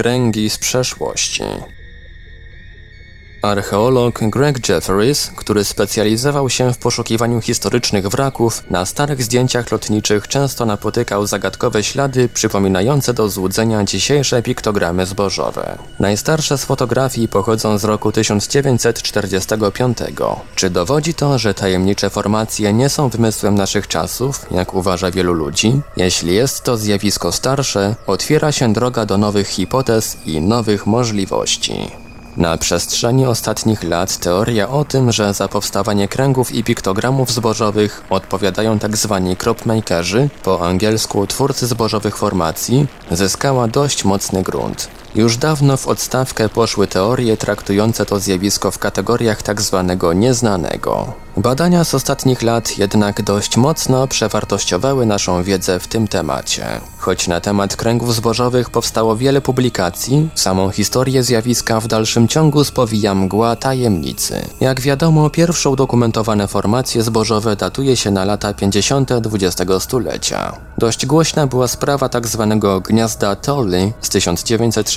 Kręgi z przeszłości. Archeolog Greg Jefferies, który specjalizował się w poszukiwaniu historycznych wraków, na starych zdjęciach lotniczych często napotykał zagadkowe ślady przypominające do złudzenia dzisiejsze piktogramy zbożowe. Najstarsze z fotografii pochodzą z roku 1945. Czy dowodzi to, że tajemnicze formacje nie są wymysłem naszych czasów, jak uważa wielu ludzi? Jeśli jest to zjawisko starsze, otwiera się droga do nowych hipotez i nowych możliwości. Na przestrzeni ostatnich lat teoria o tym, że za powstawanie kręgów i piktogramów zbożowych odpowiadają tzw. Tak cropmakerzy, po angielsku twórcy zbożowych formacji, zyskała dość mocny grunt. Już dawno w odstawkę poszły teorie traktujące to zjawisko w kategoriach. Tak nieznanego. Badania z ostatnich lat jednak dość mocno przewartościowały naszą wiedzę w tym temacie. Choć na temat kręgów zbożowych powstało wiele publikacji, samą historię zjawiska w dalszym ciągu spowija mgła tajemnicy. Jak wiadomo, pierwszą udokumentowane formacje zbożowe datuje się na lata 50. XX stulecia. Dość głośna była sprawa tzw. Tak gniazda Tolly z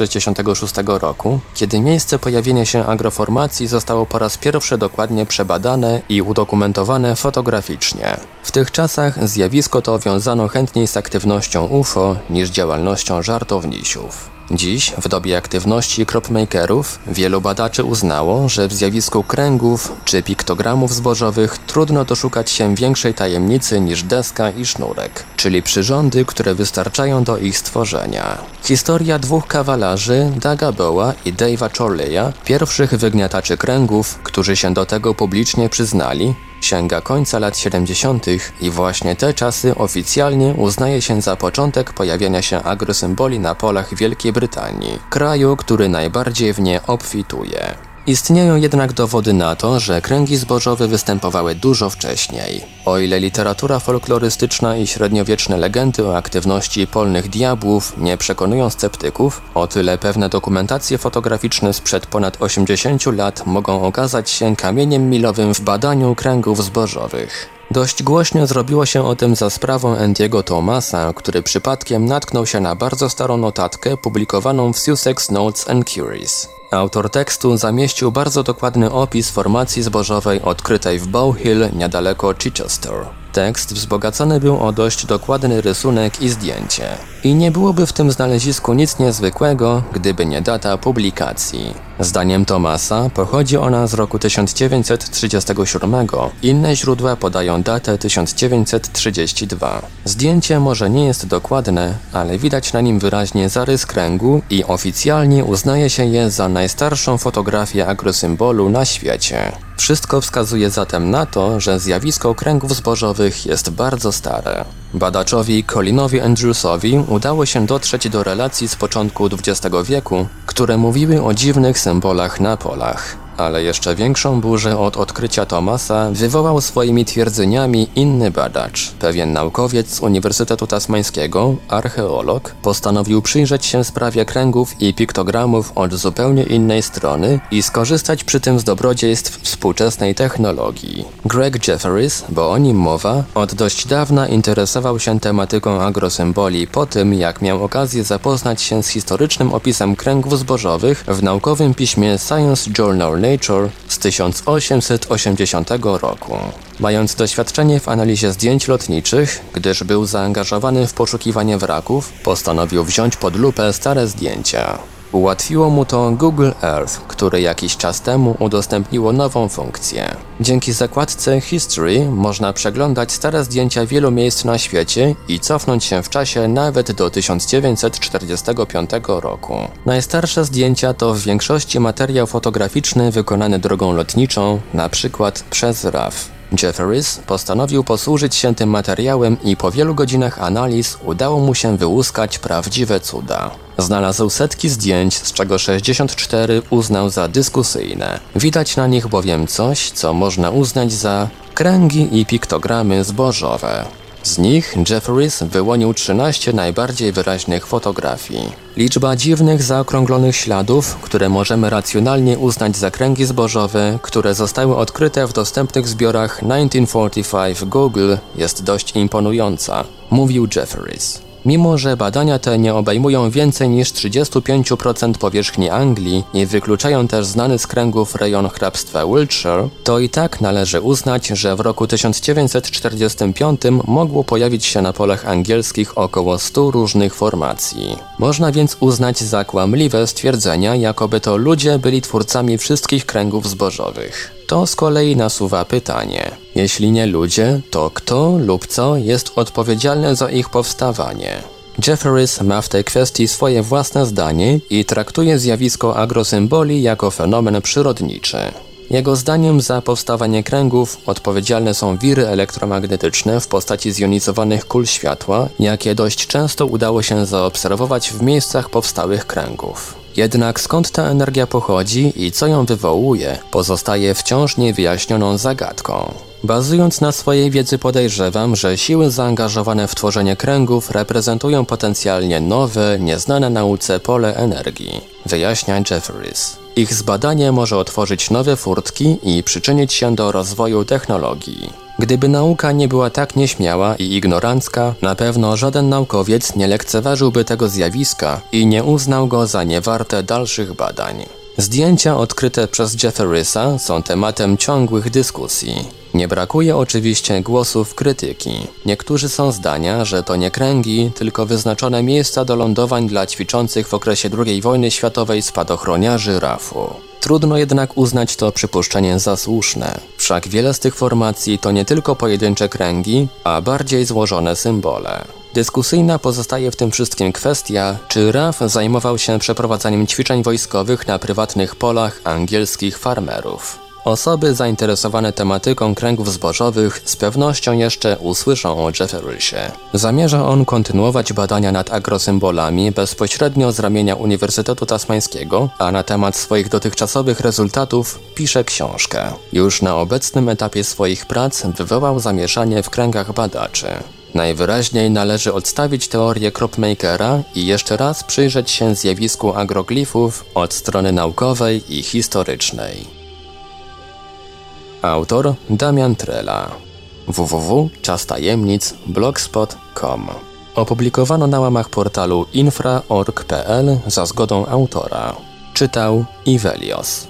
1966 roku, kiedy miejsce pojawienia się agroformacji zostało po raz pierwszy dokładnie przebadane i udokumentowane fotograficznie. W tych czasach zjawisko to wiązano chętniej z aktywnością UFO niż działalnością żartownisiów. Dziś, w dobie aktywności cropmakerów, wielu badaczy uznało, że w zjawisku kręgów czy piktogramów zbożowych trudno doszukać się większej tajemnicy niż deska i sznurek, czyli przyrządy, które wystarczają do ich stworzenia. Historia dwóch kawalarzy, Daga Boa i Dave'a Chorleya, pierwszych wygniataczy kręgów, którzy się do tego publicznie przyznali, sięga końca lat 70. i właśnie te czasy oficjalnie uznaje się za początek pojawiania się agrosymboli na polach Wielkiej Brytanii, kraju, który najbardziej w nie obfituje. Istnieją jednak dowody na to, że kręgi zbożowe występowały dużo wcześniej. O ile literatura folklorystyczna i średniowieczne legendy o aktywności polnych diabłów nie przekonują sceptyków, o tyle pewne dokumentacje fotograficzne sprzed ponad 80 lat mogą okazać się kamieniem milowym w badaniu kręgów zbożowych. Dość głośno zrobiło się o tym za sprawą Andiego Thomasa, który przypadkiem natknął się na bardzo starą notatkę publikowaną w Sussex Notes and Curies. Autor tekstu zamieścił bardzo dokładny opis formacji zbożowej odkrytej w Bow Hill niedaleko Chichester. Tekst wzbogacony był o dość dokładny rysunek i zdjęcie. I nie byłoby w tym znalezisku nic niezwykłego, gdyby nie data publikacji. Zdaniem Thomasa pochodzi ona z roku 1937. Inne źródła podają datę 1932. Zdjęcie może nie jest dokładne, ale widać na nim wyraźnie zarys kręgu i oficjalnie uznaje się je za najstarszą fotografię agrosymbolu na świecie. Wszystko wskazuje zatem na to, że zjawisko kręgów zbożowych jest bardzo stare. Badaczowi Colinowi Andrewsowi udało się dotrzeć do relacji z początku XX wieku, które mówiły o dziwnych symbolach na polach. Ale jeszcze większą burzę od odkrycia Thomasa wywołał swoimi twierdzeniami inny badacz. Pewien naukowiec z Uniwersytetu Tasmańskiego, archeolog, postanowił przyjrzeć się sprawie kręgów i piktogramów od zupełnie innej strony i skorzystać przy tym z dobrodziejstw współczesnej technologii. Greg Jefferies, bo o nim mowa, od dość dawna interesował się tematyką agrosymboli po tym, jak miał okazję zapoznać się z historycznym opisem kręgów zbożowych w naukowym piśmie Science Journal Nature z 1880 roku. Mając doświadczenie w analizie zdjęć lotniczych, gdyż był zaangażowany w poszukiwanie wraków, postanowił wziąć pod lupę stare zdjęcia. Ułatwiło mu to Google Earth, które jakiś czas temu udostępniło nową funkcję. Dzięki zakładce History można przeglądać stare zdjęcia wielu miejsc na świecie i cofnąć się w czasie nawet do 1945 roku. Najstarsze zdjęcia to w większości materiał fotograficzny wykonany drogą lotniczą, na przykład przez RAF. Jefferies postanowił posłużyć się tym materiałem i po wielu godzinach analiz udało mu się wyłuskać prawdziwe cuda. Znalazł setki zdjęć, z czego 64 uznał za dyskusyjne. Widać na nich bowiem coś, co można uznać za kręgi i piktogramy zbożowe. Z nich Jefferies wyłonił 13 najbardziej wyraźnych fotografii. Liczba dziwnych, zaokrąglonych śladów, które możemy racjonalnie uznać za kręgi zbożowe, które zostały odkryte w dostępnych zbiorach 1945 Google jest dość imponująca, mówił Jefferies. Mimo, że badania te nie obejmują więcej niż 35% powierzchni Anglii i wykluczają też znany z kręgów rejon hrabstwa Wiltshire, to i tak należy uznać, że w roku 1945 mogło pojawić się na polach angielskich około 100 różnych formacji. Można więc uznać za kłamliwe stwierdzenia, jakoby to ludzie byli twórcami wszystkich kręgów zbożowych. To z kolei nasuwa pytanie: jeśli nie ludzie, to kto lub co jest odpowiedzialne za ich powstawanie? Jefferies ma w tej kwestii swoje własne zdanie i traktuje zjawisko agrosymboli jako fenomen przyrodniczy. Jego zdaniem za powstawanie kręgów odpowiedzialne są wiry elektromagnetyczne w postaci zjonizowanych kul światła, jakie dość często udało się zaobserwować w miejscach powstałych kręgów. Jednak skąd ta energia pochodzi i co ją wywołuje, pozostaje wciąż niewyjaśnioną zagadką. Bazując na swojej wiedzy podejrzewam, że siły zaangażowane w tworzenie kręgów reprezentują potencjalnie nowe, nieznane nauce pole energii, wyjaśnia Jefferies. Ich zbadanie może otworzyć nowe furtki i przyczynić się do rozwoju technologii. Gdyby nauka nie była tak nieśmiała i ignorancka, na pewno żaden naukowiec nie lekceważyłby tego zjawiska i nie uznał go za niewarte dalszych badań. Zdjęcia odkryte przez Jefferysa są tematem ciągłych dyskusji. Nie brakuje oczywiście głosów krytyki. Niektórzy są zdania, że to nie kręgi, tylko wyznaczone miejsca do lądowań dla ćwiczących w okresie II wojny światowej spadochroniarzy RAF-u. Trudno jednak uznać to przypuszczenie za słuszne. Wszak wiele z tych formacji to nie tylko pojedyncze kręgi, a bardziej złożone symbole. Dyskusyjna pozostaje w tym wszystkim kwestia, czy RAF zajmował się przeprowadzaniem ćwiczeń wojskowych na prywatnych polach angielskich farmerów. Osoby zainteresowane tematyką kręgów zbożowych z pewnością jeszcze usłyszą o Jefferysie. Zamierza on kontynuować badania nad agrosymbolami bezpośrednio z ramienia Uniwersytetu Tasmańskiego, a na temat swoich dotychczasowych rezultatów pisze książkę. Już na obecnym etapie swoich prac wywołał zamieszanie w kręgach badaczy. Najwyraźniej należy odstawić teorię Kropmakera i jeszcze raz przyjrzeć się zjawisku agroglifów od strony naukowej i historycznej. Autor Damian Trela www.czastajemnic.blogspot.com Opublikowano na łamach portalu infra.org.pl za zgodą autora. Czytał Ivelios.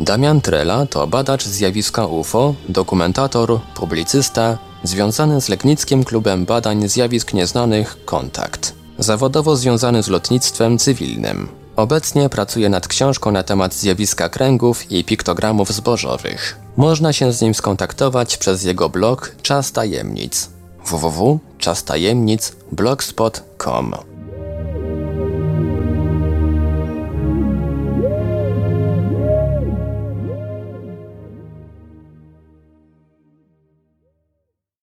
Damian Trela to badacz zjawiska UFO, dokumentator, publicysta, związany z Legnickim Klubem Badań Zjawisk Nieznanych Kontakt. Zawodowo związany z lotnictwem cywilnym. Obecnie pracuje nad książką na temat zjawiska kręgów i piktogramów zbożowych. Można się z nim skontaktować przez jego blog Czas Tajemnic. www.czastajemnic.blogspot.com